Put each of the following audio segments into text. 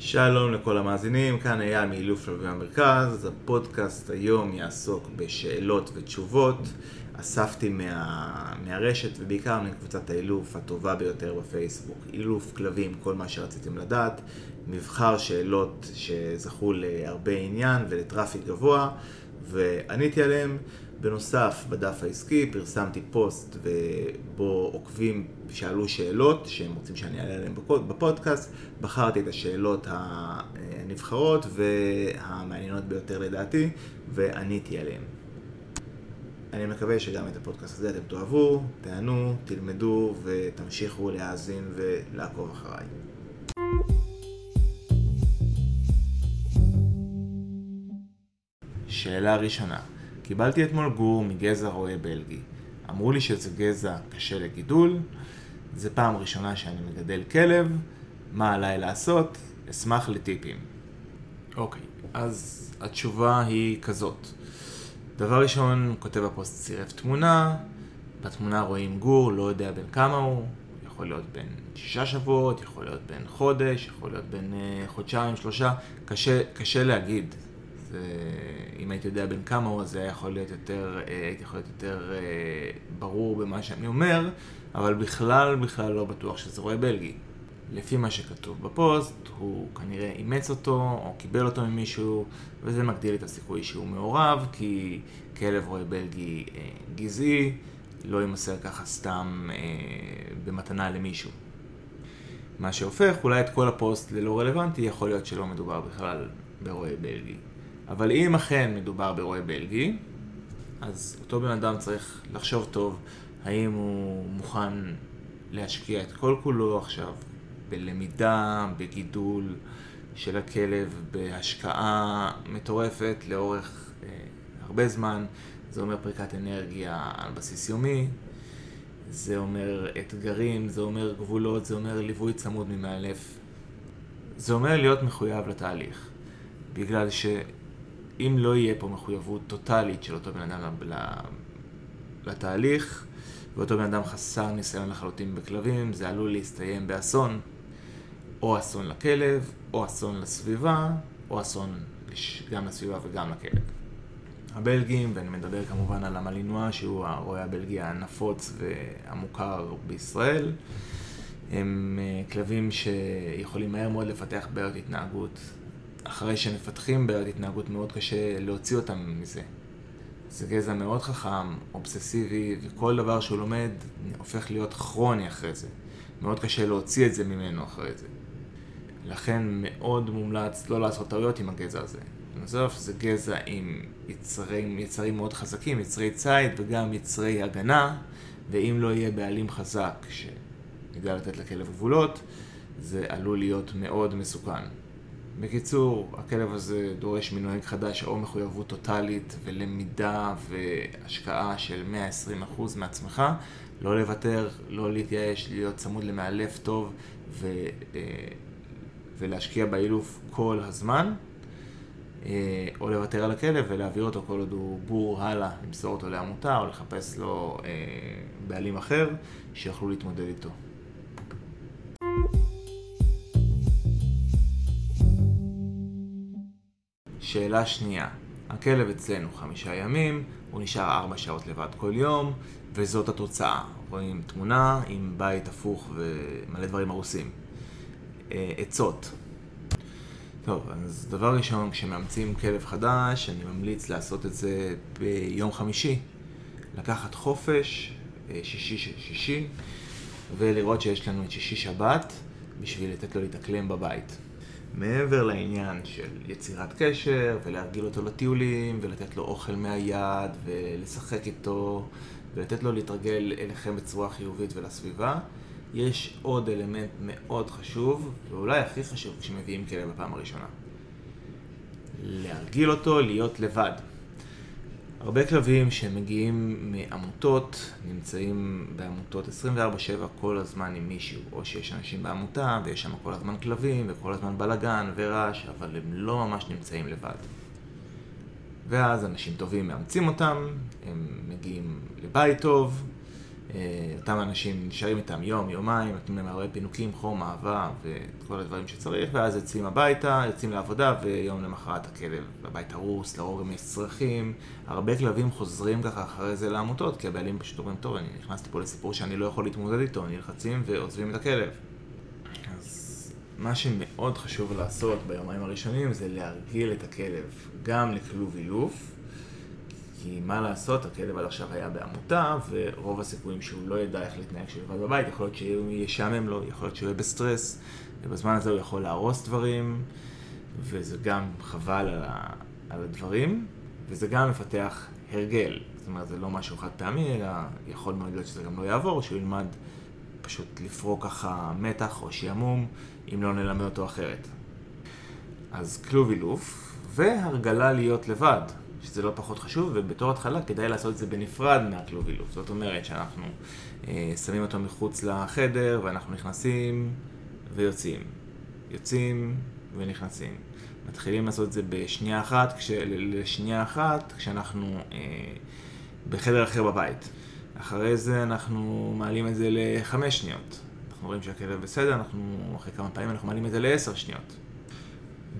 שלום לכל המאזינים, כאן אייל מאילוף שלבים המרכז. הפודקאסט היום יעסוק בשאלות ותשובות. אספתי מה... מהרשת ובעיקר מקבוצת האילוף הטובה ביותר בפייסבוק. אילוף כלבים, כל מה שרציתם לדעת. מבחר שאלות שזכו להרבה עניין ולטראפיק גבוה, ועניתי עליהם. בנוסף, בדף העסקי פרסמתי פוסט ובו עוקבים שאלו שאלות שהם רוצים שאני אעלה עליהן בפודקאסט. בחרתי את השאלות הנבחרות והמעניינות ביותר לדעתי ועניתי עליהן. אני מקווה שגם את הפודקאסט הזה אתם תאהבו, תענו, תלמדו ותמשיכו להאזין ולעקוב אחריי. שאלה ראשונה קיבלתי אתמול גור מגזע רועה בלגי. אמרו לי שזה גזע קשה לגידול, זה פעם ראשונה שאני מגדל כלב, מה עליי לעשות? אשמח לטיפים. אוקיי, אז התשובה היא כזאת. דבר ראשון, כותב הפוסט צירף תמונה, בתמונה רואים גור, לא יודע בין כמה הוא, יכול להיות בין שישה שבועות, יכול להיות בין חודש, יכול להיות בין uh, חודשיים, שלושה, קשה, קשה להגיד. זה, אם הייתי יודע בין כמה הוא, אז זה היה יכול להיות יותר, אה, הייתי יכול להיות יותר אה, ברור במה שאני אומר, אבל בכלל, בכלל לא בטוח שזה רועה בלגי. לפי מה שכתוב בפוסט, הוא כנראה אימץ אותו, או קיבל אותו ממישהו, וזה מגדיל את הסיכוי שהוא מעורב, כי כלב רועה בלגי אה, גזעי, לא יימסר ככה סתם אה, במתנה למישהו. מה שהופך אולי את כל הפוסט ללא רלוונטי, יכול להיות שלא מדובר בכלל ברועה בלגי. אבל אם אכן מדובר ברועה בלגי, אז אותו בן אדם צריך לחשוב טוב האם הוא מוכן להשקיע את כל כולו עכשיו בלמידה, בגידול של הכלב, בהשקעה מטורפת לאורך אה, הרבה זמן. זה אומר פריקת אנרגיה על בסיס יומי, זה אומר אתגרים, זה אומר גבולות, זה אומר ליווי צמוד ממאלף. זה אומר להיות מחויב לתהליך. בגלל ש... אם לא יהיה פה מחויבות טוטאלית של אותו בן אדם לתהליך, ואותו בן אדם חסר ניסיון לחלוטין בכלבים, זה עלול להסתיים באסון, או אסון לכלב, או אסון לסביבה, או אסון גם לסביבה וגם לכלב. הבלגים, ואני מדבר כמובן על המלינוע, שהוא הרועה הבלגי הנפוץ והמוכר בישראל, הם אה, כלבים שיכולים מהר מאוד לפתח בעיות התנהגות אחרי שמפתחים בעיות התנהגות מאוד קשה להוציא אותם מזה. זה גזע מאוד חכם, אובססיבי, וכל דבר שהוא לומד הופך להיות כרוני אחרי זה. מאוד קשה להוציא את זה ממנו אחרי זה. לכן מאוד מומלץ לא לעשות טעויות עם הגזע הזה. בסוף זה גזע עם יצרים, יצרים מאוד חזקים, יצרי ציד וגם יצרי הגנה, ואם לא יהיה בעלים חזק שידע לתת לכלב גבולות, זה עלול להיות מאוד מסוכן. בקיצור, הכלב הזה דורש מנוהג חדש או מחויבות טוטאלית ולמידה והשקעה של 120% מעצמך, לא לוותר, לא להתייאש, להיות צמוד למאלף טוב ו, אה, ולהשקיע באילוף כל הזמן, אה, או לוותר על הכלב ולהעביר אותו כל עוד הוא בור הלאה, למסור אותו לעמותה או לחפש לו אה, בעלים אחר שיוכלו להתמודד איתו. שאלה שנייה, הכלב אצלנו חמישה ימים, הוא נשאר ארבע שעות לבד כל יום, וזאת התוצאה. רואים תמונה עם בית הפוך ומלא דברים הרוסים. אה, עצות. טוב, אז דבר ראשון, כשמאמצים כלב חדש, אני ממליץ לעשות את זה ביום חמישי. לקחת חופש, אה, שישי-שישי, ולראות שיש לנו את שישי-שבת, בשביל לתת לו להתאקלם בבית. מעבר לעניין של יצירת קשר ולהרגיל אותו לטיולים ולתת לו אוכל מהיד ולשחק איתו ולתת לו להתרגל אליכם בצורה חיובית ולסביבה, יש עוד אלמנט מאוד חשוב, ואולי הכי חשוב כשמביאים כלב בפעם הראשונה. להרגיל אותו להיות לבד. הרבה כלבים שמגיעים מעמותות נמצאים בעמותות 24/7 כל הזמן עם מישהו, או שיש אנשים בעמותה ויש שם כל הזמן כלבים וכל הזמן בלאגן ורעש, אבל הם לא ממש נמצאים לבד. ואז אנשים טובים מאמצים אותם, הם מגיעים לבית טוב, אותם אנשים נשארים איתם יום, יומיים, נותנים להם הרבה פינוקים, חום, אהבה ואת כל הדברים שצריך, ואז יוצאים הביתה, יוצאים לעבודה, ויום למחרת הכלב בבית הרוס, לרוב גם יש צרכים. הרבה כלבים חוזרים ככה אחרי זה לעמותות, כי הבעלים פשוט אומרים, טוב, אני נכנסתי פה לסיפור שאני לא יכול להתמודד איתו, נלחצים ועוזבים את הכלב. אז מה שמאוד חשוב לעשות ביומיים הראשונים זה להרגיל את הכלב גם לכלוב אילוף. כי מה לעשות, הכלב עד עכשיו היה בעמותה, ורוב הסיכויים שהוא לא ידע איך להתנהג כשהוא לבד בבית, יכול להיות שהוא ישעמם לו, יכול להיות שהוא יהיה בסטרס, ובזמן הזה הוא יכול להרוס דברים, וזה גם חבל על, ה, על הדברים, וזה גם מפתח הרגל. זאת אומרת, זה לא משהו חד פעמי, אלא יכול מאוד להיות שזה גם לא יעבור, שהוא ילמד פשוט לפרוק ככה מתח או שעמום, אם לא נלמד אותו אחרת. אז כלוב אילוף, והרגלה להיות לבד. שזה לא פחות חשוב, ובתור התחלה כדאי לעשות את זה בנפרד מהכלוב אילוף. זאת אומרת שאנחנו אה, שמים אותו מחוץ לחדר, ואנחנו נכנסים ויוצאים. יוצאים ונכנסים. מתחילים לעשות את זה בשנייה אחת, כש... לשנייה אחת, כשאנחנו אה, בחדר אחר בבית. אחרי זה אנחנו מעלים את זה לחמש שניות. אנחנו רואים שהכלב בסדר, אנחנו אחרי כמה פעמים אנחנו מעלים את זה לעשר שניות.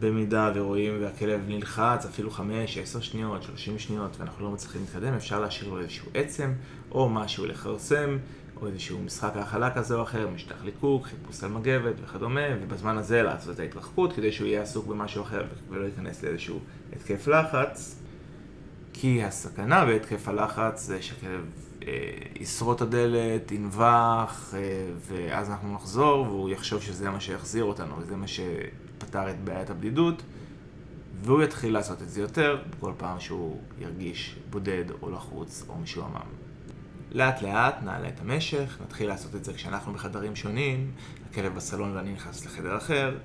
במידה ורואים והכלב נלחץ אפילו 5, 10 שניות, 30 שניות ואנחנו לא מצליחים להתקדם, אפשר להשאיר לו איזשהו עצם או משהו לכרסם או איזשהו משחק האכלה כזה או אחר, משטח ליקוק, חיפוש על מגבת וכדומה ובזמן הזה לעשות את ההתרחקות כדי שהוא יהיה עסוק במשהו אחר ולא ייכנס לאיזשהו התקף לחץ. כי הסכנה בהתקף הלחץ זה שהכלב אה, ישרוט את הדלת, ינבח אה, ואז אנחנו נחזור והוא יחשוב שזה מה שיחזיר אותנו וזה מה ש... פתר את בעיית הבדידות, והוא יתחיל לעשות את זה יותר בכל פעם שהוא ירגיש בודד או לחוץ או משועמם. לאט לאט נעלה את המשך, נתחיל לעשות את זה כשאנחנו בחדרים שונים, הכלב בסלון ואני נכנס לחדר אחר,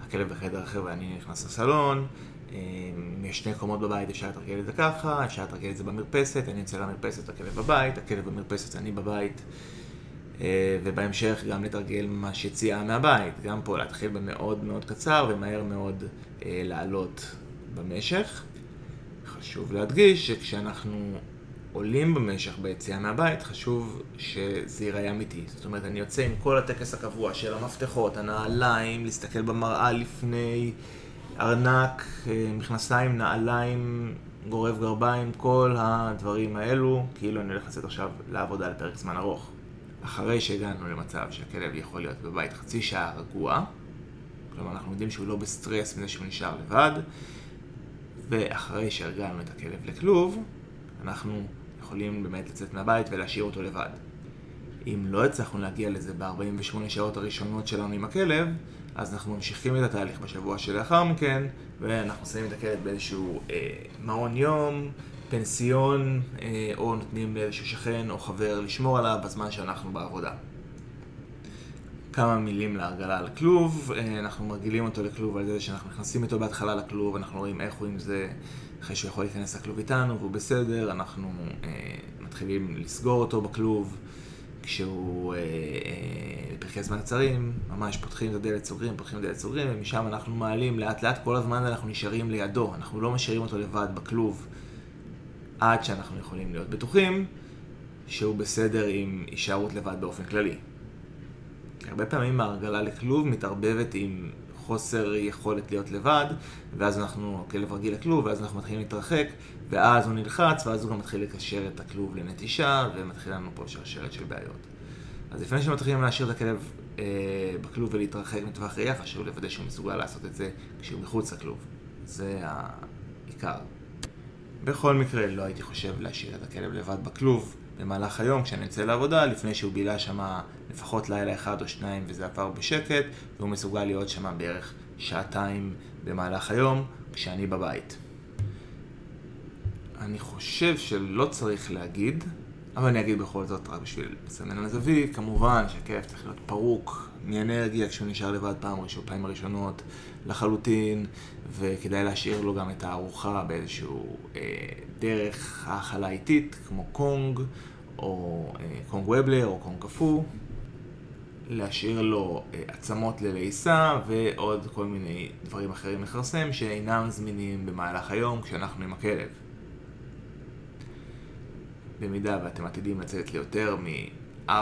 הכלב בחדר אחר ואני נכנס לסלון, אם יש שני קומות בבית אפשר לתרגל את זה ככה, אפשר לתרגל את זה במרפסת, אני יוצא למרפסת, הכלב בבית, הכלב במרפסת, אני בבית. אה, ובהמשך גם לתרגל ממש יציאה מהבית. גם פה להתחיל במאוד מאוד קצר ומהר מאוד אה, לעלות במשך. חשוב להדגיש שכשאנחנו עולים במשך ביציאה מהבית, חשוב שזה ייראה אמיתי. זאת אומרת, אני יוצא עם כל הטקס הקבוע של המפתחות, הנעליים, להסתכל במראה לפני, ארנק, אה, מכנסיים, נעליים, גורב גרביים, כל הדברים האלו, כאילו אני הולך לצאת עכשיו לעבודה לפרק זמן ארוך. אחרי שהגענו למצב שהכלב יכול להיות בבית חצי שעה רגוע, כלומר אנחנו יודעים שהוא לא בסטרס מזה שהוא נשאר לבד, ואחרי שהרגלנו את הכלב לכלוב, אנחנו יכולים באמת לצאת מהבית ולהשאיר אותו לבד. אם לא הצלחנו להגיע לזה ב-48 שעות הראשונות שלנו עם הכלב, אז אנחנו ממשיכים את התהליך בשבוע שלאחר מכן, ואנחנו שמים את הכלב באיזשהו אה, מעון יום, פנסיון, אה, או נותנים לאיזשהו שכן או חבר לשמור עליו בזמן שאנחנו בעבודה. כמה מילים להרגלה על כלוב, אה, אנחנו מרגילים אותו לכלוב על זה שאנחנו נכנסים איתו בהתחלה לכלוב, אנחנו רואים איך הוא עם זה אחרי שהוא יכול להיכנס לכלוב איתנו והוא בסדר, אנחנו אה, מתחילים לסגור אותו בכלוב. כשהוא אה, אה, פרקי זמן קצרים, ממש פותחים את הדלת סוגרים, פותחים את הדלת סוגרים ומשם אנחנו מעלים לאט לאט, כל הזמן אנחנו נשארים לידו, אנחנו לא משאירים אותו לבד בכלוב עד שאנחנו יכולים להיות בטוחים שהוא בסדר עם הישארות לבד באופן כללי. הרבה פעמים ההרגלה לכלוב מתערבבת עם חוסר יכולת להיות לבד, ואז אנחנו, הכלב רגיל לכלוב, ואז אנחנו מתחילים להתרחק, ואז הוא נלחץ, ואז הוא גם מתחיל לקשר את הכלוב לנטישה, ומתחיל לנו פה שרשרת של בעיות. אז לפני שמתחילים להשאיר את הכלב אה, בכלוב ולהתרחק מטווח ראייה, חשוב לוודא שהוא מסוגל לעשות את זה כשהוא מחוץ לכלוב. זה העיקר. בכל מקרה לא הייתי חושב להשאיר את הכלב לבד בכלוב במהלך היום כשאני יוצא לעבודה, לפני שהוא בילה שם לפחות לילה אחד או שניים וזה עבר בשקט, והוא מסוגל להיות שם בערך שעתיים במהלך היום כשאני בבית. אני חושב שלא צריך להגיד, אבל אני אגיד בכל זאת רק בשביל לסמן על הזווית, כמובן שהכלב צריך להיות פרוק מאנרגיה כשהוא נשאר לבד פעם ראשון, פעמים הראשונות לחלוטין, וכדאי להשאיר לו גם את הארוחה באיזשהו אה, דרך האכלה איטית, כמו קונג, או אה, קונג ובלר, או קונג קפוא. להשאיר לו אה, עצמות ללעיסה ועוד כל מיני דברים אחרים לכרסם שאינם זמינים במהלך היום כשאנחנו עם הכלב. במידה ואתם עתידים לצאת ליותר 4-5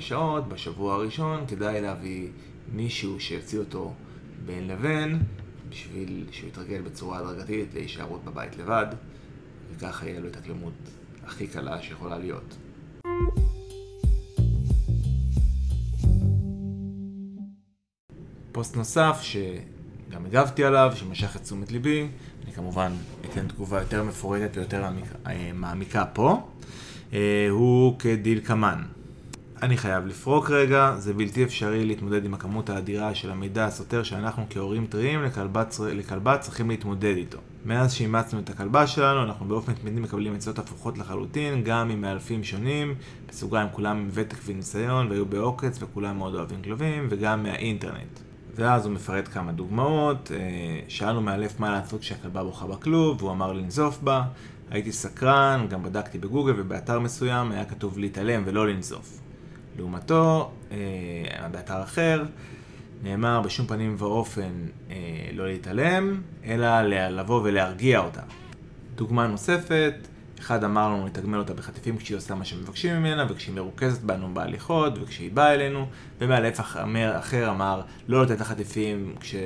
שעות בשבוע הראשון, כדאי להביא מישהו שיוציא אותו בין לבין, בשביל שהוא יתרגל בצורה הדרגתית להישארות בבית לבד, וככה יהיה לו את הקלמות הכי קלה שיכולה להיות. פוסט נוסף שגם הגבתי עליו, שמשך את תשומת ליבי, אני כמובן אתן תגובה יותר מפורטת ויותר אה, מעמיקה פה, אה, הוא כדלקמן. אני חייב לפרוק רגע, זה בלתי אפשרי להתמודד עם הכמות האדירה של המידע הסותר שאנחנו כהורים טריים לכלבה, לכלבה צריכים להתמודד איתו. מאז שאימצנו את הכלבה שלנו, אנחנו באופן תמידי מקבלים עצות הפוכות לחלוטין, גם עם מאלפים שונים, בסוגריים כולם עם ותק וניסיון והיו בעוקץ וכולם מאוד אוהבים כלבים, וגם מהאינטרנט. ואז הוא מפרט כמה דוגמאות, אה, שאלנו מאלף מה לעשות כשהכלבה בוכה בכלוב, והוא אמר לנזוף בה, הייתי סקרן, גם בדקתי בגוגל ובאתר מסוים היה כתוב להתעלם ולא לנזוף. לעומתו, אה, באתר אחר, נאמר בשום פנים ואופן אה, לא להתעלם, אלא לבוא ולהרגיע אותה. דוגמה נוספת, אחד אמר לנו לתגמל אותה בחטיפים כשהיא עושה מה שמבקשים ממנה, וכשהיא מרוכזת בנו בהליכות, וכשהיא באה אלינו, ומאלף אחר אמר לא לתת לה חטיפים כש... אה,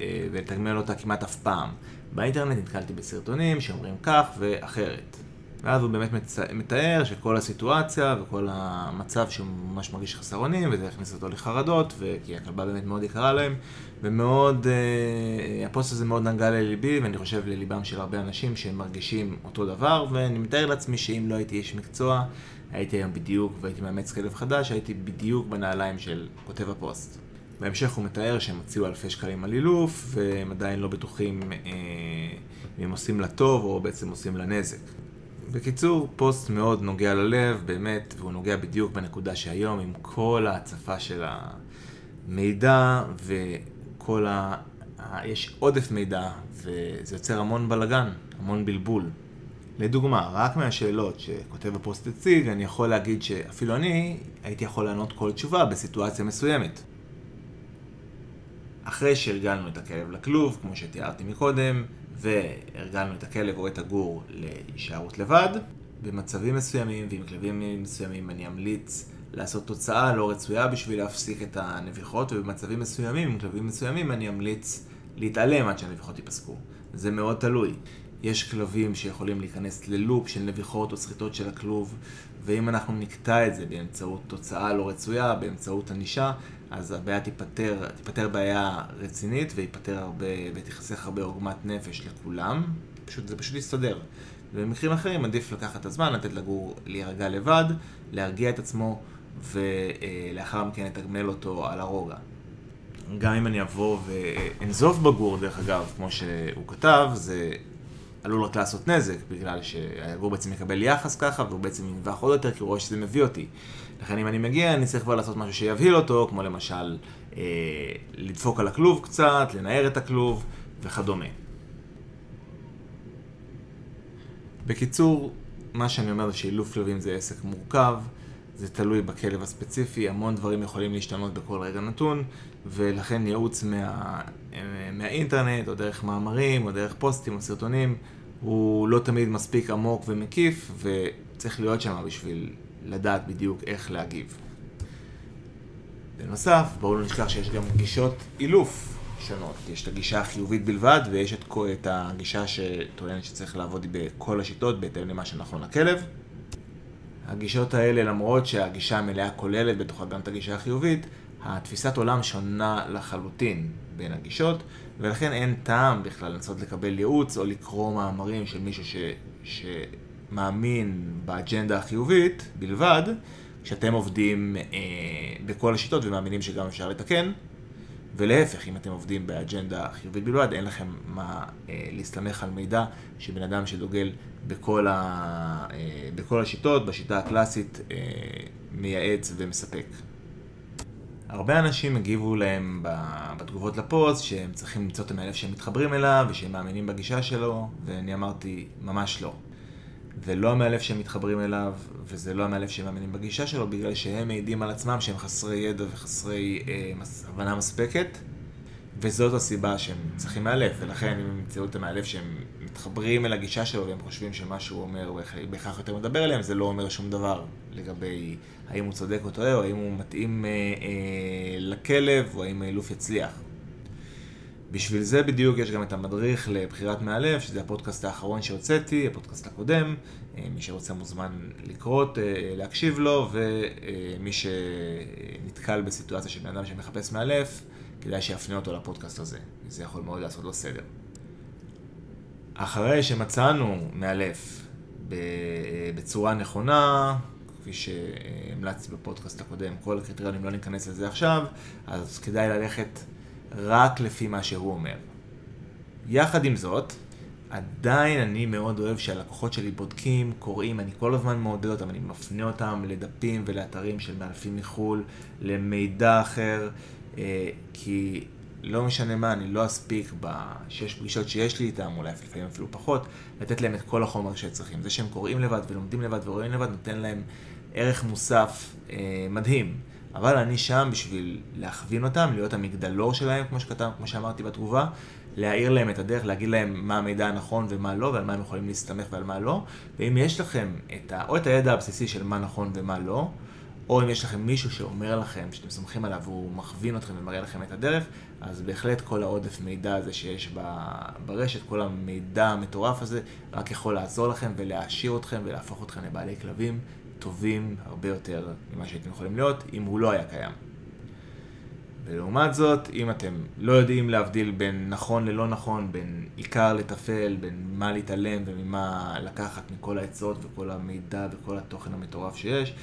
אה, ולתגמל אותה כמעט אף פעם. באינטרנט נתקלתי בסרטונים שאומרים כך ואחרת. ואז הוא באמת מתאר שכל הסיטואציה וכל המצב שהוא ממש מרגיש חסר אונים, וזה הכניס אותו לחרדות, כי הכלבה באמת מאוד יקרה להם, ומאוד, אה, הפוסט הזה מאוד נגע לליבי, ואני חושב לליבם של הרבה אנשים שהם מרגישים אותו דבר, ואני מתאר לעצמי שאם לא הייתי איש מקצוע, הייתי היום בדיוק, והייתי מאמץ כלב חדש, הייתי בדיוק בנעליים של כותב הפוסט. בהמשך הוא מתאר שהם הציעו אלפי שקלים על אילוף, והם עדיין לא בטוחים אה, אם הם עושים לה טוב או בעצם עושים לה נזק. בקיצור, פוסט מאוד נוגע ללב, באמת, והוא נוגע בדיוק בנקודה שהיום, עם כל ההצפה של המידע וכל ה... יש עודף מידע, וזה יוצר המון בלאגן, המון בלבול. לדוגמה, רק מהשאלות שכותב הפוסט הציג, אני יכול להגיד שאפילו אני הייתי יכול לענות כל תשובה בסיטואציה מסוימת. אחרי שהרגלנו את הכלב לכלוב, כמו שתיארתי מקודם, והרגלנו את הכלב או את הגור להישארות לבד. במצבים מסוימים ועם כלבים מסוימים אני אמליץ לעשות תוצאה לא רצויה בשביל להפסיק את הנביחות, ובמצבים מסוימים, עם כלבים מסוימים, אני אמליץ להתעלם עד שהנביחות ייפסקו. זה מאוד תלוי. יש כלבים שיכולים להיכנס ללופ של נביחות או סחיטות של הכלוב, ואם אנחנו נקטע את זה באמצעות תוצאה לא רצויה, באמצעות ענישה, אז הבעיה תיפתר, תיפתר בעיה רצינית וייפתר הרבה, ותיחסך הרבה עוגמת נפש לכולם. פשוט, זה פשוט יסתדר. ובמקרים אחרים עדיף לקחת את הזמן, לתת לגור להירגע לבד, להרגיע את עצמו, ולאחר מכן לתגמל אותו על הרוגע. גם אם אני אבוא ואנזוף בגור, דרך אגב, כמו שהוא כתב, זה עלול רק לעשות נזק, בגלל שהגור בעצם יקבל יחס ככה, והוא בעצם ינבח עוד יותר, כי הוא רואה שזה מביא אותי. לכן אם אני מגיע, אני צריך כבר לעשות משהו שיבהיל אותו, כמו למשל אה, לדפוק על הכלוב קצת, לנער את הכלוב וכדומה. בקיצור, מה שאני אומר זה שאילוף כלבים זה עסק מורכב, זה תלוי בכלב הספציפי, המון דברים יכולים להשתנות בכל רגע נתון, ולכן ייעוץ מה, אה, מהאינטרנט, או דרך מאמרים, או דרך פוסטים או סרטונים, הוא לא תמיד מספיק עמוק ומקיף, וצריך להיות שם בשביל לדעת בדיוק איך להגיב. בנוסף, בואו לא נשכח שיש גם גישות אילוף שונות. יש את הגישה החיובית בלבד, ויש את, את הגישה שטוענת שצריך לעבוד בכל השיטות בהתאם למה שנכון לכלב. הגישות האלה, למרות שהגישה המלאה כוללת בתוכה גם את הגישה החיובית, התפיסת עולם שונה לחלוטין בין הגישות, ולכן אין טעם בכלל לנסות לקבל ייעוץ או לקרוא מאמרים של מישהו ש... שמאמין באג'נדה החיובית בלבד, כשאתם עובדים אה, בכל השיטות ומאמינים שגם אפשר לתקן, ולהפך, אם אתם עובדים באג'נדה חיובית בלבד, אין לכם מה אה, להסתמך על מידע שבן אדם שדוגל בכל, ה, אה, בכל השיטות, בשיטה הקלאסית, אה, מייעץ ומספק. הרבה אנשים הגיבו להם בתגובות לפוסט שהם צריכים למצוא את המאלף שהם מתחברים אליו ושהם מאמינים בגישה שלו, ואני אמרתי, ממש לא. זה לא המאלף שהם מתחברים אליו, וזה לא המאלף שהם מאמינים בגישה שלו, בגלל שהם מעידים על עצמם שהם חסרי ידע וחסרי אה, הבנה מספקת. וזאת הסיבה שהם צריכים מאלף, ולכן אם הם ימצאו את המאלף שהם מתחברים אל הגישה שלו והם חושבים שמה שהוא אומר בהכרח יותר מדבר אליהם, זה לא אומר שום דבר לגבי האם הוא צודק או טועה, או האם הוא מתאים אה, אה, לכלב, או האם האילוף יצליח. בשביל זה בדיוק יש גם את המדריך לבחירת מאלף, שזה הפודקאסט האחרון שהוצאתי, הפודקאסט הקודם. אה, מי שרוצה מוזמן לקרות, אה, להקשיב לו, ומי שנתקל בסיטואציה של בן אדם שמחפש מאלף, כדאי שיפנה אותו לפודקאסט הזה, זה יכול מאוד לעשות לו סדר. אחרי שמצאנו מאלף בצורה נכונה, כפי שהמלצתי בפודקאסט הקודם, כל הקריטריונים לא ניכנס לזה עכשיו, אז כדאי ללכת רק לפי מה שהוא אומר. יחד עם זאת, עדיין אני מאוד אוהב שהלקוחות שלי בודקים, קוראים, אני כל הזמן מעודד אותם, אני מפנה אותם לדפים ולאתרים של מאלפים מחו"ל, למידע אחר, אה, כי לא משנה מה, אני לא אספיק בשש פגישות שיש לי איתם, אולי לפעמים אפילו פחות, לתת להם את כל החומר שצריכים. זה שהם קוראים לבד ולומדים לבד ורואים לבד, נותן להם ערך מוסף אה, מדהים. אבל אני שם בשביל להכווין אותם, להיות המגדלור שלהם, כמו שכתב, כמו שאמרתי בתגובה, להאיר להם את הדרך, להגיד להם מה המידע הנכון ומה לא, ועל מה הם יכולים להסתמך ועל מה לא. ואם יש לכם את ה, או את הידע הבסיסי של מה נכון ומה לא, או אם יש לכם מישהו שאומר לכם, שאתם סומכים עליו והוא מכווין אתכם ומראה לכם את הדרך, אז בהחלט כל העודף מידע הזה שיש ברשת, כל המידע המטורף הזה, רק יכול לעזור לכם ולהעשיר אתכם ולהפוך אתכם לבעלי כלבים טובים הרבה יותר ממה שהייתם יכולים להיות, אם הוא לא היה קיים. ולעומת זאת, אם אתם לא יודעים להבדיל בין נכון ללא נכון, בין עיקר לטפל, בין מה להתעלם וממה לקחת מכל העצות וכל המידע וכל התוכן המטורף שיש,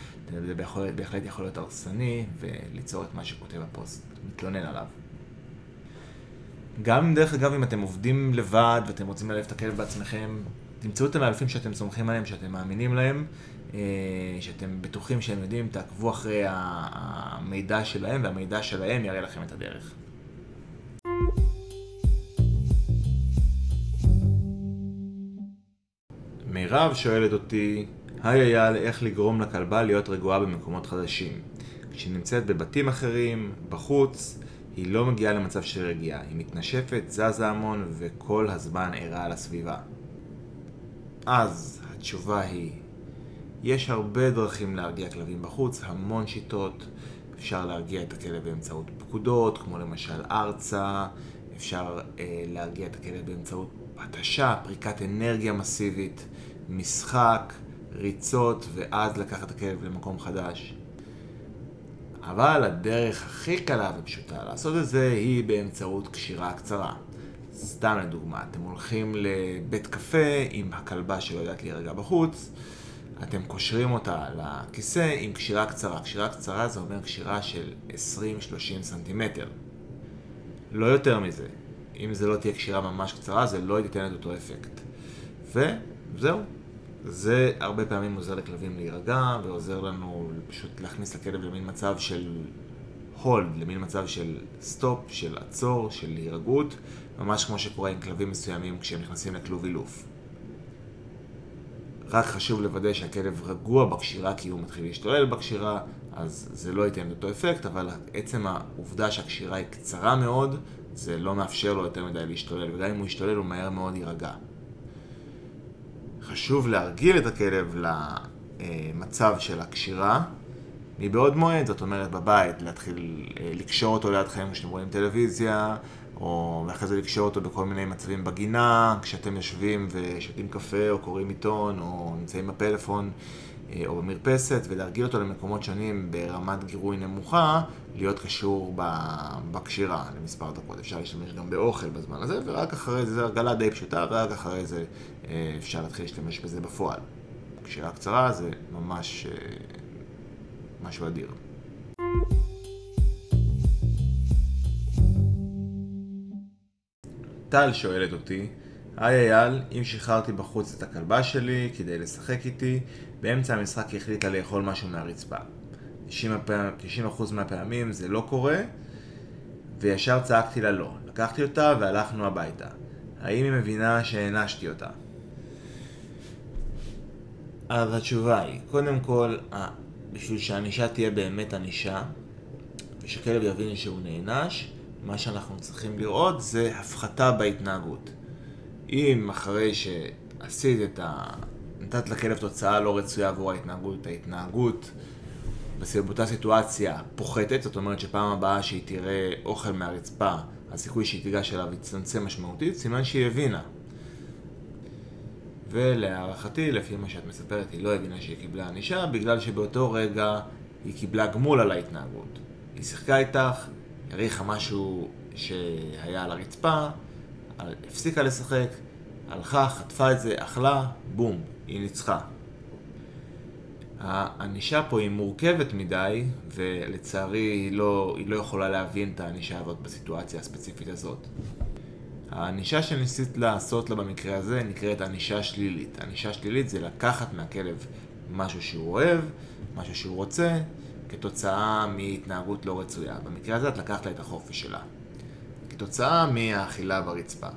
זה בהחלט, יכול להיות הרסני וליצור את מה שכותב הפוסט, מתלונן עליו. גם דרך אגב, אם אתם עובדים לבד ואתם רוצים ללכת את הכלב בעצמכם, תמצאו את המאלפים שאתם סומכים עליהם, שאתם מאמינים להם, אה, שאתם בטוחים שהם יודעים, תעקבו אחרי המידע שלהם, והמידע שלהם יראה לכם את הדרך. מירב שואלת אותי, היי אייל, איך לגרום לכלבה להיות רגועה במקומות חדשים? כשהיא נמצאת בבתים אחרים, בחוץ, היא לא מגיעה למצב של רגיעה. היא מתנשפת, זזה המון, וכל הזמן ערה על הסביבה. אז התשובה היא, יש הרבה דרכים להרגיע כלבים בחוץ, המון שיטות. אפשר להרגיע את הכלב באמצעות פקודות, כמו למשל ארצה, אפשר אה, להרגיע את הכלב באמצעות התשה, פריקת אנרגיה מסיבית, משחק, ריצות, ואז לקחת את הכלב למקום חדש. אבל הדרך הכי קלה ופשוטה לעשות את זה היא באמצעות קשירה קצרה. סתם לדוגמה, אתם הולכים לבית קפה עם הכלבה שלא יודעת להירגע בחוץ, אתם קושרים אותה לכיסא עם קשירה קצרה. קשירה קצרה זה אומר קשירה של 20-30 סנטימטר. לא יותר מזה. אם זה לא תהיה קשירה ממש קצרה, זה לא ייתן את אותו אפקט. וזהו. זה הרבה פעמים עוזר לכלבים להירגע, ועוזר לנו פשוט להכניס לכלב למין מצב של hold, למין מצב של stop, של עצור, של הירגעות, ממש כמו שקורה עם כלבים מסוימים כשהם נכנסים לכלוב אילוף. רק חשוב לוודא שהכלב רגוע בקשירה כי הוא מתחיל להשתולל בקשירה, אז זה לא ייתן אותו אפקט, אבל עצם העובדה שהקשירה היא קצרה מאוד, זה לא מאפשר לו יותר מדי להשתולל, וגם אם הוא ישתולל הוא מהר מאוד יירגע. חשוב להרגיל את הכלב למצב של הקשירה מבעוד מועד, זאת אומרת בבית, להתחיל אה, לקשור אותו לידכם כשאתם רואים טלוויזיה, או אחרי זה לקשור אותו בכל מיני מצבים בגינה, כשאתם יושבים ושותים קפה, או קוראים עיתון, או נמצאים בפלאפון, אה, או במרפסת, ולהרגיל אותו למקומות שונים ברמת גירוי נמוכה, להיות קשור בקשירה למספר דקות. אפשר להשתמש גם באוכל בזמן הזה, ורק אחרי זה, זו הרגלה די פשוטה, ורק אחרי זה אה, אפשר להתחיל להשתמש בזה בפועל. קשירה קצרה זה ממש משהו אדיר. טל שואלת אותי, היי אייל, אם שחררתי בחוץ את הכלבה שלי כדי לשחק איתי, באמצע המשחק היא החליטה לאכול משהו מהרצפה. 90% מהפעמים זה לא קורה, וישר צעקתי לה לא. לקחתי אותה והלכנו הביתה. האם היא מבינה שהענשתי אותה? אז התשובה היא, קודם כל, בשביל שהענישה תהיה באמת ענישה, ושכלב יבין שהוא נענש, מה שאנחנו צריכים לראות זה הפחתה בהתנהגות. אם אחרי שעשית את ה... נתת לכלב תוצאה לא רצויה עבור ההתנהגות, ההתנהגות באותה סיטואציה פוחתת, זאת אומרת שפעם הבאה שהיא תראה אוכל מהרצפה, הסיכוי שהיא תיגש אליו יצטמצם משמעותית, סימן שהיא הבינה. ולהערכתי, לפי מה שאת מספרת, היא לא הבינה שהיא קיבלה ענישה, בגלל שבאותו רגע היא קיבלה גמול על ההתנהגות. היא שיחקה איתך, הריחה משהו שהיה על הרצפה, הפסיקה לשחק, הלכה, חטפה את זה, אכלה, בום, היא ניצחה. הענישה פה היא מורכבת מדי, ולצערי היא לא, היא לא יכולה להבין את הענישה הזאת בסיטואציה הספציפית הזאת. הענישה שניסית לעשות לה במקרה הזה נקראת ענישה שלילית. ענישה שלילית זה לקחת מהכלב משהו שהוא אוהב, משהו שהוא רוצה, כתוצאה מהתנהגות לא רצויה. במקרה הזה את לקחת לה את החופש שלה. כתוצאה מהאכילה ברצפה.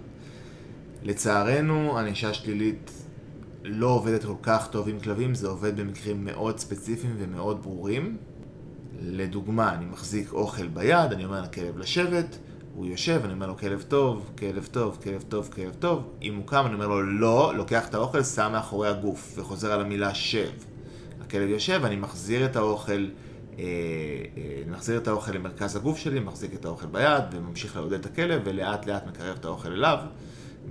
לצערנו, ענישה שלילית לא עובדת כל כך טוב עם כלבים, זה עובד במקרים מאוד ספציפיים ומאוד ברורים. לדוגמה, אני מחזיק אוכל ביד, אני אומר לכלב לשבת, הוא יושב, אני אומר לו כלב טוב, כלב טוב, כלב טוב, כלב טוב. אם הוא קם, אני אומר לו לא, לוקח את האוכל, שם מאחורי הגוף וחוזר על המילה שב. הכלב יושב, אני מחזיר את האוכל, אה, אה, מחזיר את האוכל למרכז הגוף שלי, מחזיק את האוכל ביד וממשיך לעודד את הכלב ולאט לאט מקרב את האוכל אליו.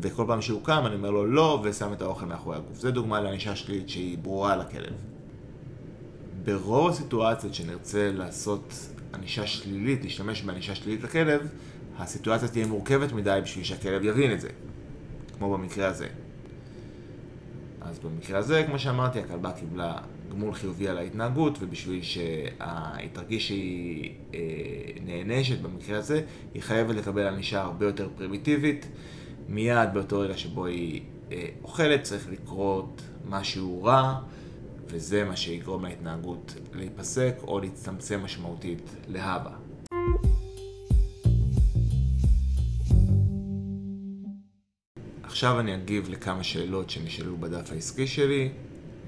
וכל פעם שהוא קם אני אומר לו לא ושם את האוכל מאחורי הגוף. זה דוגמה לענישה שלילית שהיא ברורה לכלב. ברוב הסיטואציות שנרצה לעשות ענישה שלילית, להשתמש בענישה שלילית לכלב, הסיטואציה תהיה מורכבת מדי בשביל שהכלב יבין את זה, כמו במקרה הזה. אז במקרה הזה, כמו שאמרתי, הכלבה קיבלה גמול חיובי על ההתנהגות, ובשביל שהיא תרגיש שהיא אה, נענשת במקרה הזה, היא חייבת לקבל ענישה הרבה יותר פרימיטיבית. מיד באותו רגע שבו היא אה, אוכלת צריך לקרות משהו רע, וזה מה שיגרום להתנהגות להיפסק או להצטמצם משמעותית להבא. עכשיו אני אגיב לכמה שאלות שנשאלו בדף העסקי שלי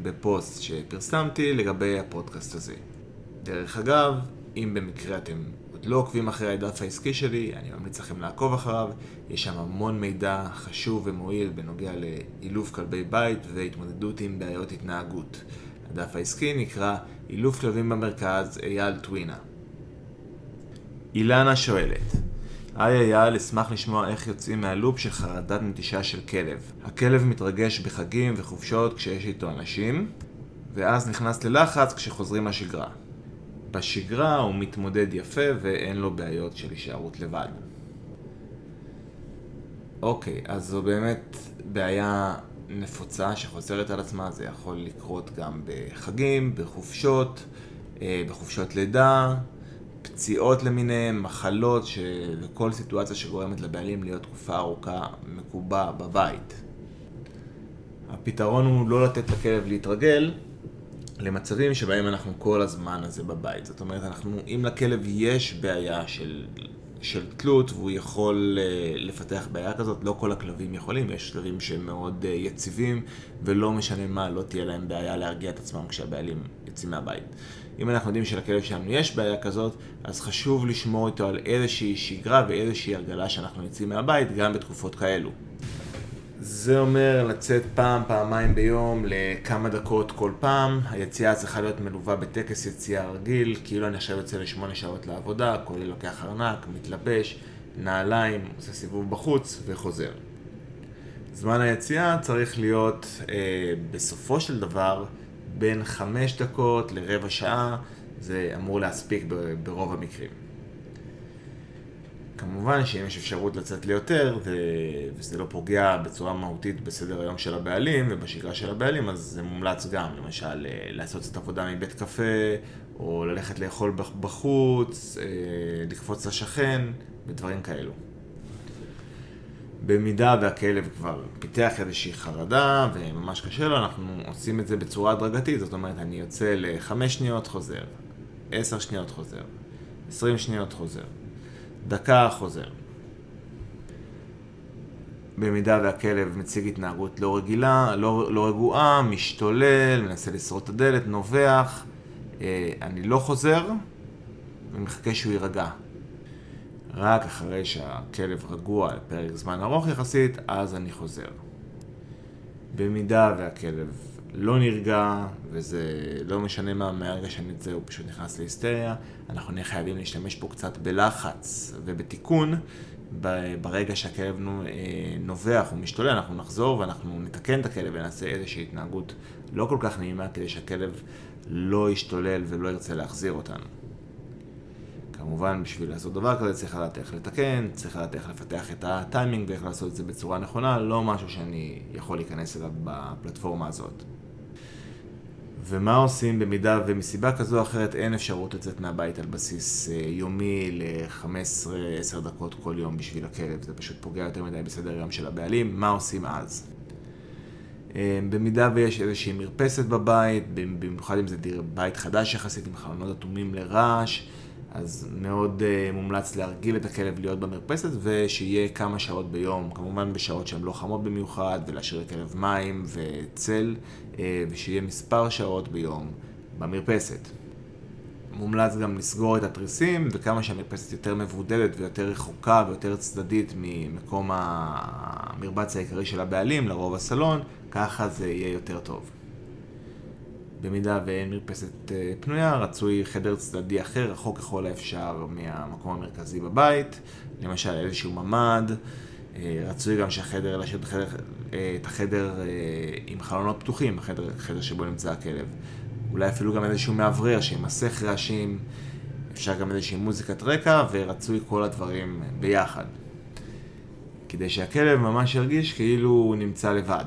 בפוסט שפרסמתי לגבי הפודקאסט הזה. דרך אגב, אם במקרה אתם עוד לא עוקבים אחרי הדף העסקי שלי, אני ממליץ לכם לעקוב אחריו, יש שם המון מידע חשוב ומועיל בנוגע לאילוף כלבי בית והתמודדות עם בעיות התנהגות. הדף העסקי נקרא אילוף כלבים במרכז, אייל טווינה. אילנה שואלת היי אייל, אשמח לשמוע איך יוצאים מהלופ של חרדת נטישה של כלב. הכלב מתרגש בחגים וחופשות כשיש איתו אנשים, ואז נכנס ללחץ כשחוזרים לשגרה. בשגרה הוא מתמודד יפה ואין לו בעיות של הישארות לבד. אוקיי, אז זו באמת בעיה נפוצה שחוזרת על עצמה, זה יכול לקרות גם בחגים, בחופשות, אה, בחופשות לידה, פציעות למיניהם, מחלות, וכל סיטואציה שגורמת לבעלים להיות תקופה ארוכה מקובע בבית. הפתרון הוא לא לתת לכלב להתרגל למצבים שבהם אנחנו כל הזמן הזה בבית. זאת אומרת, אנחנו, אם לכלב יש בעיה של, של תלות והוא יכול uh, לפתח בעיה כזאת, לא כל הכלבים יכולים, יש כלבים שהם מאוד uh, יציבים ולא משנה מה, לא תהיה להם בעיה להרגיע את עצמם כשהבעלים יוצאים מהבית. אם אנחנו יודעים שלכלב שלנו יש בעיה כזאת, אז חשוב לשמור איתו על איזושהי שגרה ואיזושהי הרגלה שאנחנו יוצאים מהבית גם בתקופות כאלו. זה אומר לצאת פעם, פעמיים ביום, לכמה דקות כל פעם. היציאה צריכה להיות מלווה בטקס יציאה רגיל, כאילו אני עכשיו יוצא לשמונה שעות לעבודה, כולל לוקח ארנק, מתלבש, נעליים, עושה סיבוב בחוץ וחוזר. זמן היציאה צריך להיות אה, בסופו של דבר בין חמש דקות לרבע שעה, זה אמור להספיק ברוב המקרים. כמובן שאם יש אפשרות לצאת ליותר וזה לא פוגע בצורה מהותית בסדר היום של הבעלים ובשגרה של הבעלים, אז זה מומלץ גם, למשל אה, לעשות את עבודה מבית קפה, או ללכת לאכול בחוץ, אה, לקפוץ לשכן ודברים כאלו. במידה והכלב כבר פיתח איזושהי חרדה וממש קשה לו, אנחנו עושים את זה בצורה הדרגתית, זאת אומרת, אני יוצא לחמש שניות חוזר, עשר שניות חוזר, עשרים שניות חוזר, דקה חוזר. במידה והכלב מציג התנהגות לא רגילה, לא, לא רגועה, משתולל, מנסה לשרוד את הדלת, נובח, אה, אני לא חוזר ומחכה שהוא יירגע. רק אחרי שהכלב רגוע לפרק זמן ארוך יחסית, אז אני חוזר. במידה והכלב לא נרגע, וזה לא משנה מה, מהרגע שנצא הוא פשוט נכנס להיסטריה, אנחנו נהיה חייבים להשתמש פה קצת בלחץ ובתיקון. ברגע שהכלב אה, נובח או משתולל, אנחנו נחזור ואנחנו נתקן את הכלב ונעשה איזושהי התנהגות לא כל כך נעימה כדי שהכלב לא ישתולל ולא ירצה להחזיר אותנו. כמובן, בשביל לעשות דבר כזה צריך לדעת איך לתקן, צריך לדעת איך לפתח את הטיימינג ואיך לעשות את זה בצורה נכונה, לא משהו שאני יכול להיכנס אליו בפלטפורמה הזאת. ומה עושים במידה ומסיבה כזו או אחרת אין אפשרות לצאת מהבית על בסיס אה, יומי ל-15-10 דקות כל יום בשביל הכלב, זה פשוט פוגע יותר מדי בסדר יום של הבעלים, מה עושים אז? אה, במידה ויש איזושהי מרפסת בבית, במיוחד אם זה בית חדש יחסית עם חלונות אטומים לרעש, אז מאוד uh, מומלץ להרגיל את הכלב להיות במרפסת ושיהיה כמה שעות ביום, כמובן בשעות שהן לא חמות במיוחד, ולהשאיר לכלב מים וצל, uh, ושיהיה מספר שעות ביום במרפסת. מומלץ גם לסגור את התריסים, וכמה שהמרפסת יותר מבודדת ויותר רחוקה ויותר צדדית ממקום המרבץ העיקרי של הבעלים, לרוב הסלון, ככה זה יהיה יותר טוב. במידה ואין מרפסת אה, פנויה, רצוי חדר צדדי אחר, רחוק ככל האפשר מהמקום המרכזי בבית, למשל איזשהו ממ"ד, אה, רצוי גם שהחדר, להשאיר את החדר, אה, את החדר עם חלונות פתוחים, החדר, החדר שבו נמצא הכלב. אולי אפילו גם איזשהו מאוורר שימסך רעשים, אפשר גם איזושהי מוזיקת רקע, ורצוי כל הדברים ביחד. כדי שהכלב ממש ירגיש כאילו הוא נמצא לבד.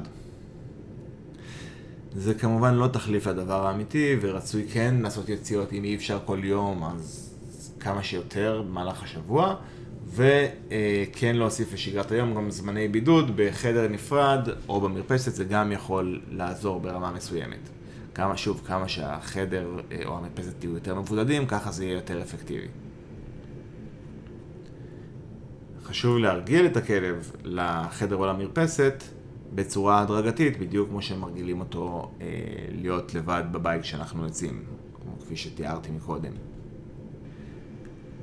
זה כמובן לא תחליף לדבר האמיתי, ורצוי כן לעשות יציאות, אם אי אפשר כל יום, אז כמה שיותר במהלך השבוע, וכן להוסיף לשגרת היום גם זמני בידוד בחדר נפרד או במרפסת, זה גם יכול לעזור ברמה מסוימת. כמה, שוב, כמה שהחדר אה, או המרפסת יהיו יותר מבודדים, ככה זה יהיה יותר אפקטיבי. חשוב להרגיל את הכלב לחדר או למרפסת, בצורה הדרגתית, בדיוק כמו שהם מרגילים אותו אה, להיות לבד בבית כשאנחנו יוצאים, כפי שתיארתי מקודם.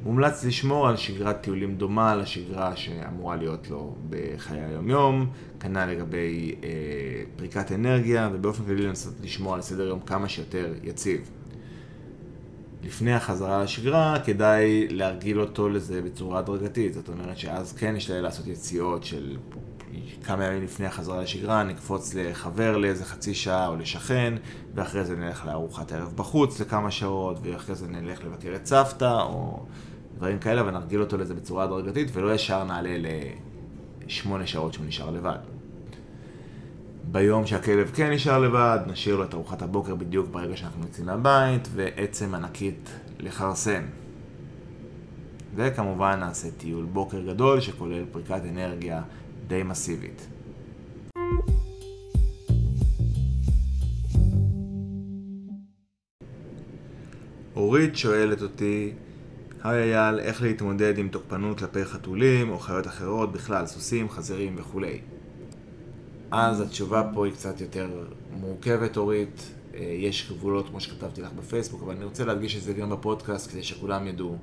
מומלץ לשמור על שגרת טיולים דומה לשגרה שאמורה להיות לו בחיי היומיום, כנ"ל לגבי אה, פריקת אנרגיה, ובאופן כללי לנסות לשמור על סדר יום כמה שיותר יציב. לפני החזרה לשגרה, כדאי להרגיל אותו לזה בצורה הדרגתית. זאת אומרת שאז כן ישתדל לעשות יציאות של כמה ימים לפני החזרה לשגרה, נקפוץ לחבר לאיזה חצי שעה או לשכן, ואחרי זה נלך לארוחת ערב בחוץ לכמה שעות, ואחרי זה נלך לבקר את סבתא, או דברים כאלה, ונרגיל אותו לזה בצורה הדרגתית, ולא ישר נעלה לשמונה שעות שהוא נשאר לבד. ביום שהכלב כן נשאר לבד, נשאיר לו את ארוחת הבוקר בדיוק ברגע שאנחנו יוצאים מהבית, ועצם ענקית לכרסם. וכמובן נעשה טיול בוקר גדול שכולל פריקת אנרגיה די מסיבית. אורית שואלת אותי, היי אייל, איך להתמודד עם תוקפנות כלפי חתולים או חיות אחרות, בכלל סוסים, חזירים וכולי. אז התשובה פה היא קצת יותר מורכבת, אורית. אה, יש גבולות, כמו שכתבתי לך בפייסבוק, אבל אני רוצה להדגיש את זה גם בפודקאסט, כדי שכולם ידעו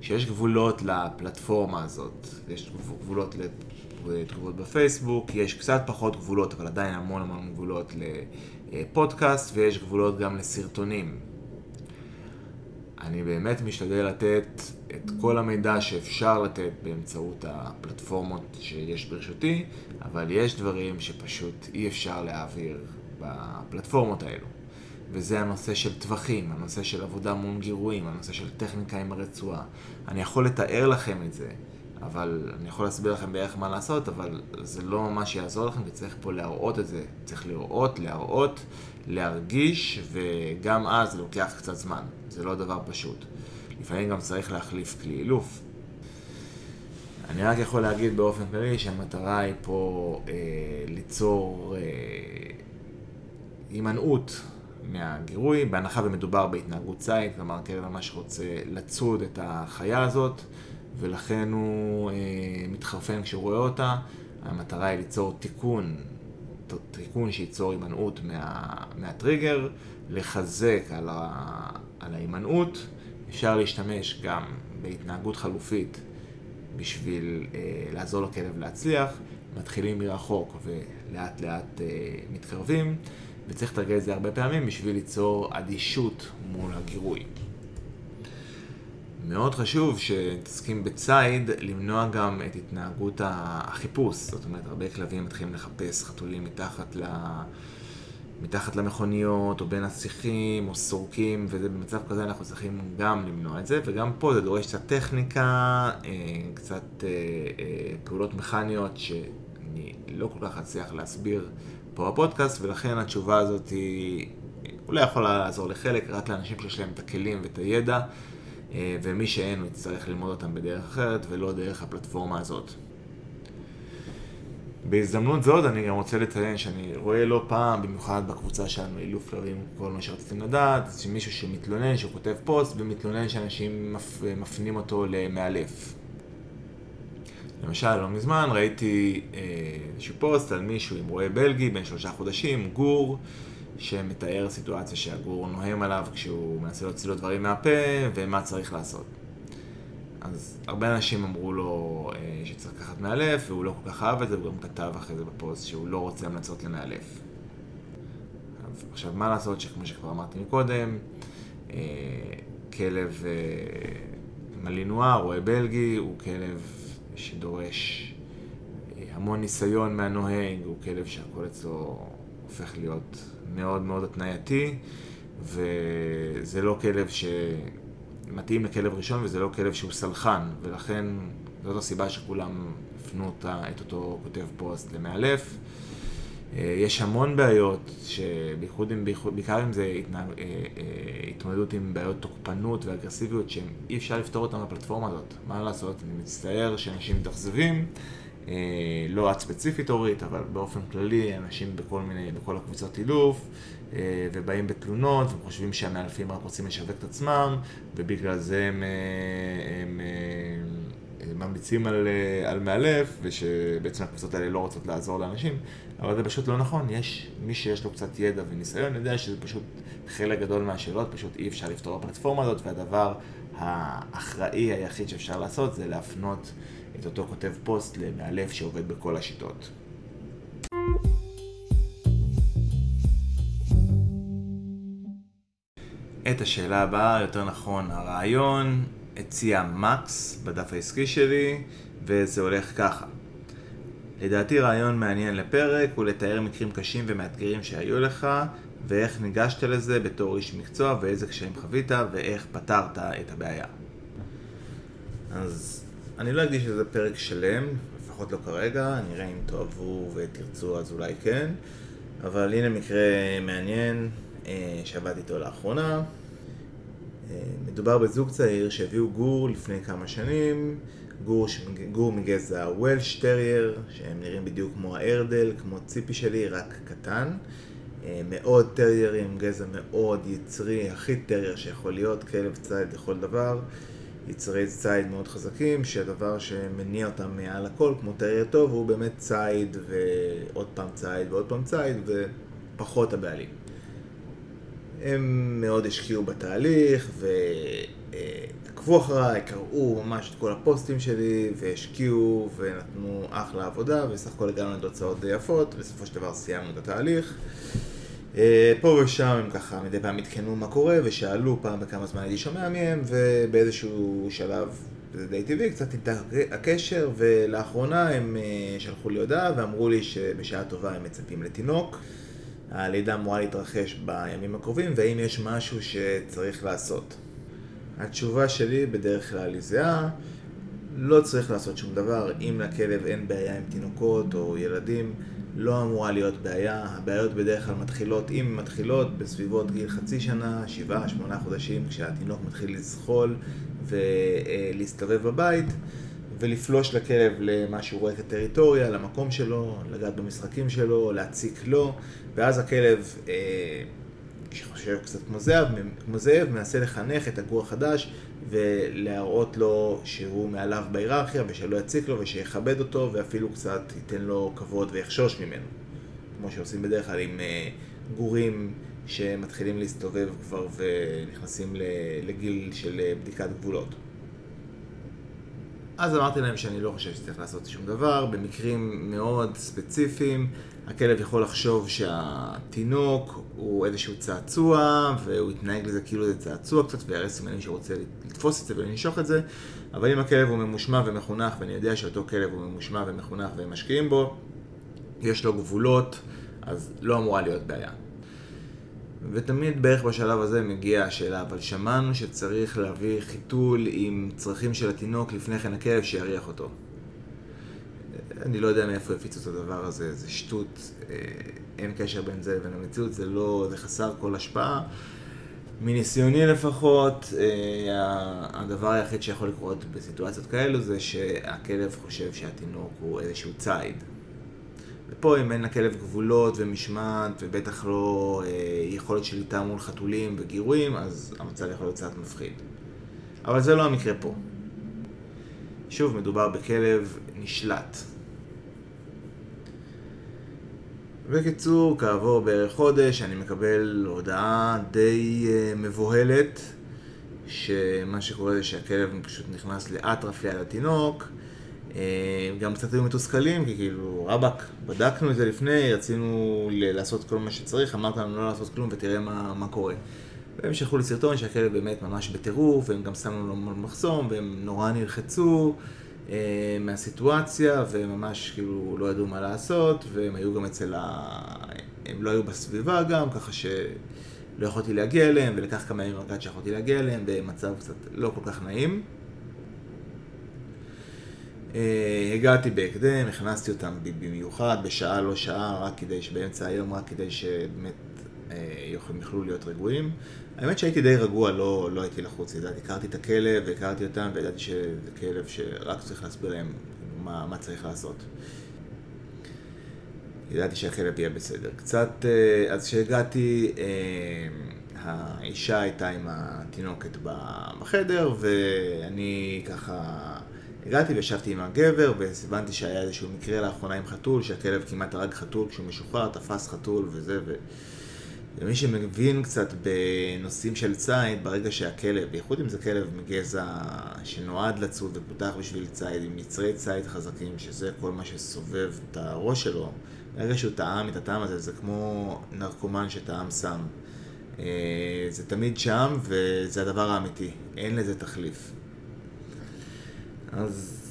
שיש גבולות לפלטפורמה הזאת. יש גבולות לתגובות בפייסבוק, יש קצת פחות גבולות, אבל עדיין המון המון גבולות לפודקאסט, ויש גבולות גם לסרטונים. אני באמת משתדל לתת את כל המידע שאפשר לתת באמצעות הפלטפורמות שיש ברשותי, אבל יש דברים שפשוט אי אפשר להעביר בפלטפורמות האלו. וזה הנושא של טווחים, הנושא של עבודה מול גירויים, הנושא של טכניקה עם הרצועה. אני יכול לתאר לכם את זה, אבל אני יכול להסביר לכם בערך מה לעשות, אבל זה לא ממש יעזור לכם, וצריך פה להראות את זה. צריך לראות, להראות, להרגיש, וגם אז זה לוקח קצת זמן. זה לא דבר פשוט. לפעמים גם צריך להחליף כלי אילוף. אני רק יכול להגיד באופן כללי שהמטרה היא פה אה, ליצור אה, הימנעות מהגירוי, בהנחה ומדובר בהתנהגות ציד, כלומר כלב ממש רוצה לצוד את החיה הזאת, ולכן הוא אה, מתחרפן כשהוא רואה אותה. המטרה היא ליצור תיקון, תיקון שייצור הימנעות מה, מהטריגר, לחזק על, ה, על ההימנעות. אפשר להשתמש גם בהתנהגות חלופית בשביל אה, לעזור לכלב להצליח, מתחילים מרחוק ולאט לאט אה, מתקרבים, וצריך לתרגל את זה הרבה פעמים בשביל ליצור אדישות מול הגירוי. מאוד חשוב שתסכים בציד למנוע גם את התנהגות החיפוש, זאת אומרת הרבה כלבים מתחילים לחפש חתולים מתחת ל... מתחת למכוניות, או בין השיחים, או סורקים, ובמצב כזה אנחנו צריכים גם למנוע את זה, וגם פה זה דורש קצת טכניקה, אה, קצת אה, אה, פעולות מכניות שאני לא כל כך אצליח להסביר פה בפודקאסט, ולכן התשובה הזאת היא אולי יכולה לעזור לחלק, רק לאנשים שיש להם את הכלים ואת הידע, ומי שאין הוא יצטרך ללמוד אותם בדרך אחרת, ולא דרך הפלטפורמה הזאת. בהזדמנות זאת אני גם רוצה לציין שאני רואה לא פעם, במיוחד בקבוצה שלנו, אילוף כלבים, כל מה שרציתם לדעת, שמישהו שמתלונן, שהוא כותב פוסט, ומתלונן שאנשים מפ... מפנים אותו למאלף. למשל, לא מזמן ראיתי אה, איזשהו פוסט על מישהו עם רועה בלגי, בן שלושה חודשים, גור, שמתאר סיטואציה שהגור נוהם עליו כשהוא מנסה להוציא לו דברים מהפה, ומה צריך לעשות. אז הרבה אנשים אמרו לו אה, שצריך לקחת מאלף, והוא לא כל כך אהב את זה, הוא גם כתב אחרי זה בפוסט שהוא לא רוצה המלצות למאלף. עכשיו, מה לעשות שכמו שכבר אמרתי מקודם, אה, כלב אה, מלינואר, רואה בלגי, הוא כלב שדורש אה, המון ניסיון מהנוהג, הוא כלב שהכל אצלו הופך להיות מאוד מאוד התנייתי, וזה לא כלב ש... מתאים לכלב ראשון וזה לא כלב שהוא סלחן, ולכן זאת הסיבה שכולם הפנו את אותו כותב פוסט למאלף. אה, יש המון בעיות, שבייחוד עם, בעיקר אם זה התנהג, אה, אה, התמודדות עם בעיות תוקפנות ואגרסיביות שאי אפשר לפתור אותן בפלטפורמה הזאת. מה לעשות? אני מצטער שאנשים מתאכזבים, לא את ספציפית אורית, אבל באופן כללי אנשים בכל מיני, בכל הקבוצות אילוף, אה, ובאים בתלונות וחושבים שהמאלפים רק רוצים לשווק את עצמם ובגלל זה הם, אה, הם, הם אה, ממליצים על, על מאלף ושבעצם הקבוצות האלה לא רוצות לעזור לאנשים אבל זה פשוט לא נכון, יש מי שיש לו קצת ידע וניסיון יודע שזה פשוט חלק גדול מהשאלות פשוט אי אפשר לפתור בפלטפורמה הזאת והדבר האחראי היחיד שאפשר לעשות זה להפנות את אותו כותב פוסט למאלף שעובד בכל השיטות. את השאלה הבאה, יותר נכון, הרעיון הציע מקס בדף העסקי שלי, וזה הולך ככה. לדעתי רעיון מעניין לפרק הוא לתאר מקרים קשים ומאתגרים שהיו לך, ואיך ניגשת לזה בתור איש מקצוע, ואיזה קשיים חווית, ואיך פתרת את הבעיה. אז אני לא אקדיש לזה פרק שלם, לפחות לא כרגע, נראה אם תאהבו ותרצו אז אולי כן, אבל הנה מקרה מעניין, אה, שעבדתי איתו לאחרונה. אה, מדובר בזוג צעיר שהביאו גור לפני כמה שנים, גור, גור מגזע וולש טרייר, שהם נראים בדיוק כמו האיירדל, כמו ציפי שלי, רק קטן. אה, מאוד טריירים, גזע מאוד יצרי, הכי טרייר שיכול להיות, כלב ציד לכל דבר. יצרי ציד מאוד חזקים, שהדבר שמניע אותם מעל הכל, כמו טרייר טוב, הוא באמת ציד ועוד פעם ציד ועוד פעם ציד ופחות הבעלים. הם מאוד השקיעו בתהליך ועקבו אחריי, קראו ממש את כל הפוסטים שלי והשקיעו ונתנו אחלה עבודה וסך הכל הגענו לתוצאות די יפות בסופו של דבר סיימנו את התהליך פה ושם הם ככה מדי פעם עדכנו מה קורה ושאלו פעם בכמה זמן הייתי שומע מהם ובאיזשהו שלב זה די טבעי, קצת נתק הקשר ולאחרונה הם אה, שלחו לי הודעה ואמרו לי שבשעה טובה הם מצפים לתינוק. הלידה אמורה להתרחש בימים הקרובים, והאם יש משהו שצריך לעשות. התשובה שלי בדרך כלל היא זהה, לא צריך לעשות שום דבר, אם לכלב אין בעיה עם תינוקות או ילדים, לא אמורה להיות בעיה, הבעיות בדרך כלל מתחילות, אם מתחילות בסביבות גיל חצי שנה, שבעה, שמונה חודשים, כשהתינוק מתחיל לזחול ולהסתובב בבית, ולפלוש לכלב למה שהוא רואה כטריטוריה, למקום שלו, לגעת במשחקים שלו, להציק לו, ואז הכלב, אה, שחושב קצת כמו זאב, מנסה לחנך את הגור החדש ולהראות לו שהוא מעליו בהיררכיה ושלא יציק לו ושיכבד אותו ואפילו קצת ייתן לו כבוד ויחשוש ממנו. כמו שעושים בדרך כלל עם אה, גורים שמתחילים להסתובב כבר ונכנסים לגיל של אה, בדיקת גבולות. אז אמרתי להם שאני לא חושב שצריך לעשות שום דבר, במקרים מאוד ספציפיים, הכלב יכול לחשוב שהתינוק הוא איזשהו צעצוע, והוא יתנהג לזה כאילו זה צעצוע קצת, ויראה סימנים שרוצה לתפוס את זה ולנשוך את זה, אבל אם הכלב הוא ממושמע ומחונך, ואני יודע שאותו כלב הוא ממושמע ומחונך והם משקיעים בו, יש לו גבולות, אז לא אמורה להיות בעיה. ותמיד בערך בשלב הזה מגיעה השאלה, אבל שמענו שצריך להביא חיתול עם צרכים של התינוק לפני כן הכלב שיריח אותו. אני לא יודע מאיפה הפיצו את הדבר הזה, זה שטות, אה, אין קשר בין זה לבין המציאות, זה לא, זה חסר כל השפעה. מניסיוני לפחות, אה, הדבר היחיד שיכול לקרות בסיטואציות כאלו זה שהכלב חושב שהתינוק הוא איזשהו ציד. ופה אם אין לכלב גבולות ומשמעת ובטח לא אה, יכולת שליטה מול חתולים וגירויים, אז המצב יכול להיות קצת מפחיד. אבל זה לא המקרה פה. שוב, מדובר בכלב נשלט. בקיצור, כעבור בערך חודש אני מקבל הודעה די uh, מבוהלת שמה שקורה זה שהכלב פשוט נכנס לאטרף ליד התינוק אה, גם קצת היו מתוסכלים, כי כאילו, רבאק, בדקנו את זה לפני, רצינו לעשות כל מה שצריך, אמרת לנו לא לעשות כלום ותראה מה, מה קורה. והם שלחו לי סרטון שהכלב באמת ממש בטירוף, והם גם שמו לו מחסום, והם נורא נלחצו מהסיטואציה, והם ממש כאילו לא ידעו מה לעשות, והם היו גם אצל ה... הם לא היו בסביבה גם, ככה שלא יכולתי להגיע אליהם, ולקח כמה ימים עד שיכולתי להגיע אליהם, במצב קצת לא כל כך נעים. Uh, הגעתי בהקדם, הכנסתי אותם במיוחד, בשעה לא שעה, רק כדי שבאמצע היום, רק כדי שבאמת uh, יוכלו להיות רגועים. האמת שהייתי די רגוע, לא, לא הייתי לחוץ, ידעתי, הכרתי את הכלב, הכרתי אותם, וידעתי שזה כלב שרק צריך להסביר להם מה, מה צריך לעשות. ידעתי שהכלב יהיה בסדר. קצת, uh, אז כשהגעתי, uh, האישה הייתה עם התינוקת בחדר, ואני ככה... הגעתי וישבתי עם הגבר והבנתי שהיה איזשהו מקרה לאחרונה עם חתול, שהכלב כמעט הרג חתול כשהוא משוחרר, תפס חתול וזה ו... ומי שמבין קצת בנושאים של ציד, ברגע שהכלב, בייחוד אם זה כלב מגזע שנועד לצוד ופותח בשביל ציד, עם יצרי ציד חזקים, שזה כל מה שסובב את הראש שלו, ברגע שהוא טעם את הטעם הזה, זה כמו נרקומן שטעם סם. אה, זה תמיד שם וזה הדבר האמיתי, אין לזה תחליף. אז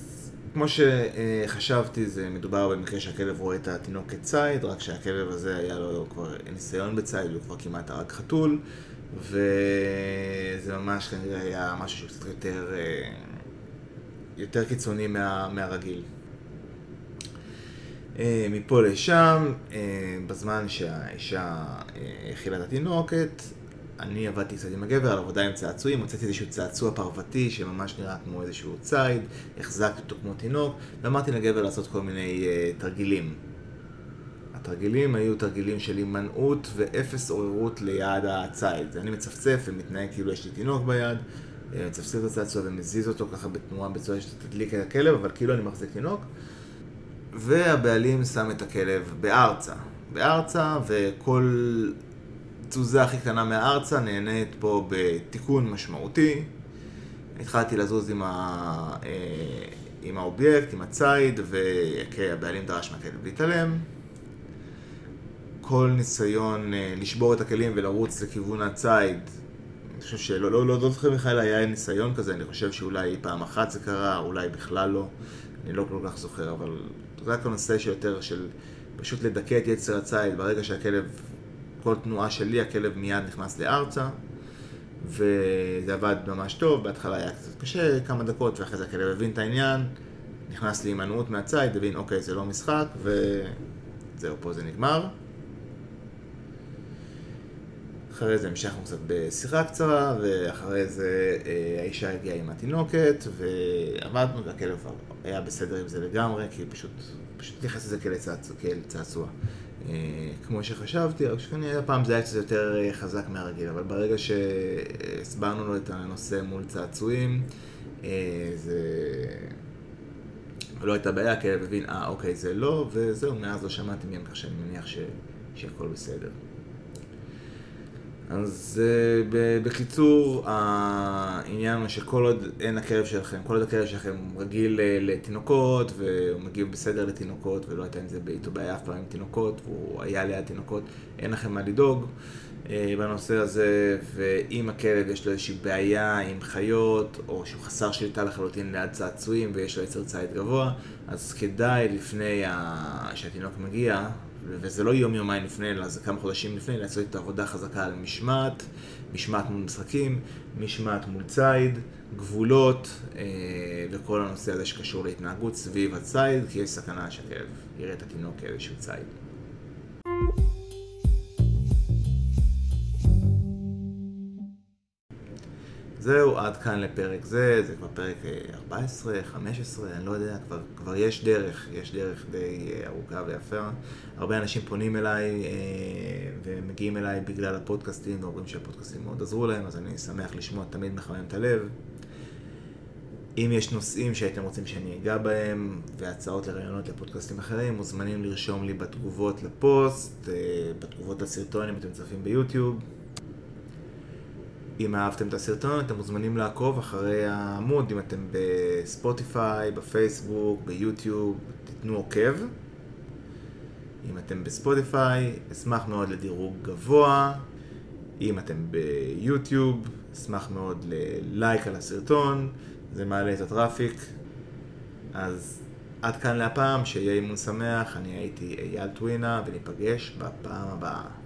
כמו שחשבתי, זה מדובר במקרה שהכלב רואה את התינוק כציד, רק שהכלב הזה היה לו כבר ניסיון בציד, הוא כבר כמעט הרג חתול, וזה ממש כנראה היה משהו שהוא קצת יותר, אה, יותר קיצוני מה, מהרגיל. אה, מפה לשם, אה, בזמן שהאישה הכילה את התינוקת, אני עבדתי קצת עם הגבר על עבודה עם צעצועים, הוצאתי איזשהו צעצוע פרוותי שממש נראה כמו איזשהו ציד, החזקתי אותו כמו תינוק, ואמרתי לגבר לעשות כל מיני uh, תרגילים. התרגילים היו תרגילים של הימנעות ואפס עוררות ליד הציד. אני מצפצף ומתנהג כאילו יש לי תינוק ביד, אה, מצפצף את הצעצוע ומזיז אותו ככה בתנועה בצורה שתדליק את הכלב, אבל כאילו אני מחזיק תינוק. והבעלים שם את הכלב בארצה. בארצה, וכל התזוזה הכי קטנה מהארצה, נהנית פה בתיקון משמעותי. התחלתי לזוז עם, ה... אה, עם האובייקט, עם הציד, והבעלים דרש מהכלב להתעלם. כל ניסיון אה, לשבור את הכלים ולרוץ לכיוון הציד, אני חושב שלא, לא, לא, לא זוכר בכלל היה ניסיון כזה, אני חושב שאולי פעם אחת זה קרה, אולי בכלל לא, אני לא כל כך זוכר, אבל זה רק הנושא שיותר של פשוט לדכא את יצר הציד ברגע שהכלב כל תנועה שלי הכלב מיד נכנס לארצה וזה עבד ממש טוב, בהתחלה היה קצת קשה, כמה דקות, ואחרי זה הכלב הבין את העניין, נכנס להימנעות מהציד, הבין אוקיי זה לא משחק, וזהו, פה זה נגמר. אחרי זה המשכנו קצת בשיחה קצרה, ואחרי זה אה, האישה הגיעה עם התינוקת, ועבדנו, והכלב היה בסדר עם זה לגמרי, כי פשוט, פשוט התייחס לזה כאל צעצוע. אה, כמו שחשבתי, רק שכנראה הפעם זה היה קצת יותר אה, חזק מהרגיל, אבל ברגע שהסברנו לו את הנושא מול צעצועים, אה, זה... לא הייתה בעיה, כי הבין, אה, אוקיי, זה לא, וזהו, מאז לא שמעתי מהם, כך שאני מניח ש... שהכל בסדר. אז אה, בקיצור, העניין הוא שכל עוד אין הכלב שלכם, כל עוד הכלב שלכם רגיל אה, לתינוקות, והוא מגיב בסדר לתינוקות, ולא הייתה עם זה איתו בעיה אף פעם עם תינוקות, והוא היה ליד תינוקות, אין לכם מה לדאוג אה, בנושא הזה, ואם הכלב יש לו איזושהי בעיה עם חיות, או שהוא חסר שליטה לחלוטין ליד צעצועים ויש לו יצר ציד גבוה, אז כדאי לפני שהתינוק מגיע, וזה לא יום יומיים לפני, אלא זה כמה חודשים לפני, לעשות את העבודה חזקה על משמעת, משמעת מול משחקים, משמעת מול ציד, גבולות, אה, וכל הנושא הזה שקשור להתנהגות סביב הציד, כי יש סכנה שהכלב יראה את התינוק כאיזשהו ציד. זהו, עד כאן לפרק זה, זה כבר פרק 14, אה, 15, אני לא יודע, כבר, כבר יש דרך, יש דרך די אה, ארוכה ויפה. הרבה אנשים פונים אליי אה, ומגיעים אליי בגלל הפודקאסטים ואומרים שהפודקאסטים מאוד עזרו להם, אז אני שמח לשמוע, תמיד מחמם את הלב. אם יש נושאים שהייתם רוצים שאני אגע בהם והצעות לרעיונות לפודקאסטים אחרים, מוזמנים לרשום לי בתגובות לפוסט, בתגובות לסרטון אם אתם צופים ביוטיוב. אם אהבתם את הסרטון, אתם מוזמנים לעקוב אחרי העמוד, אם אתם בספוטיפיי, בפייסבוק, ביוטיוב, תיתנו עוקב. אם אתם בספוטיפיי, אשמח מאוד לדירוג גבוה. אם אתם ביוטיוב, אשמח מאוד ללייק על הסרטון, זה מעלה את הטראפיק. אז עד כאן להפעם, שיהיה אימון שמח, אני הייתי אייל טווינה, וניפגש בפעם הבאה.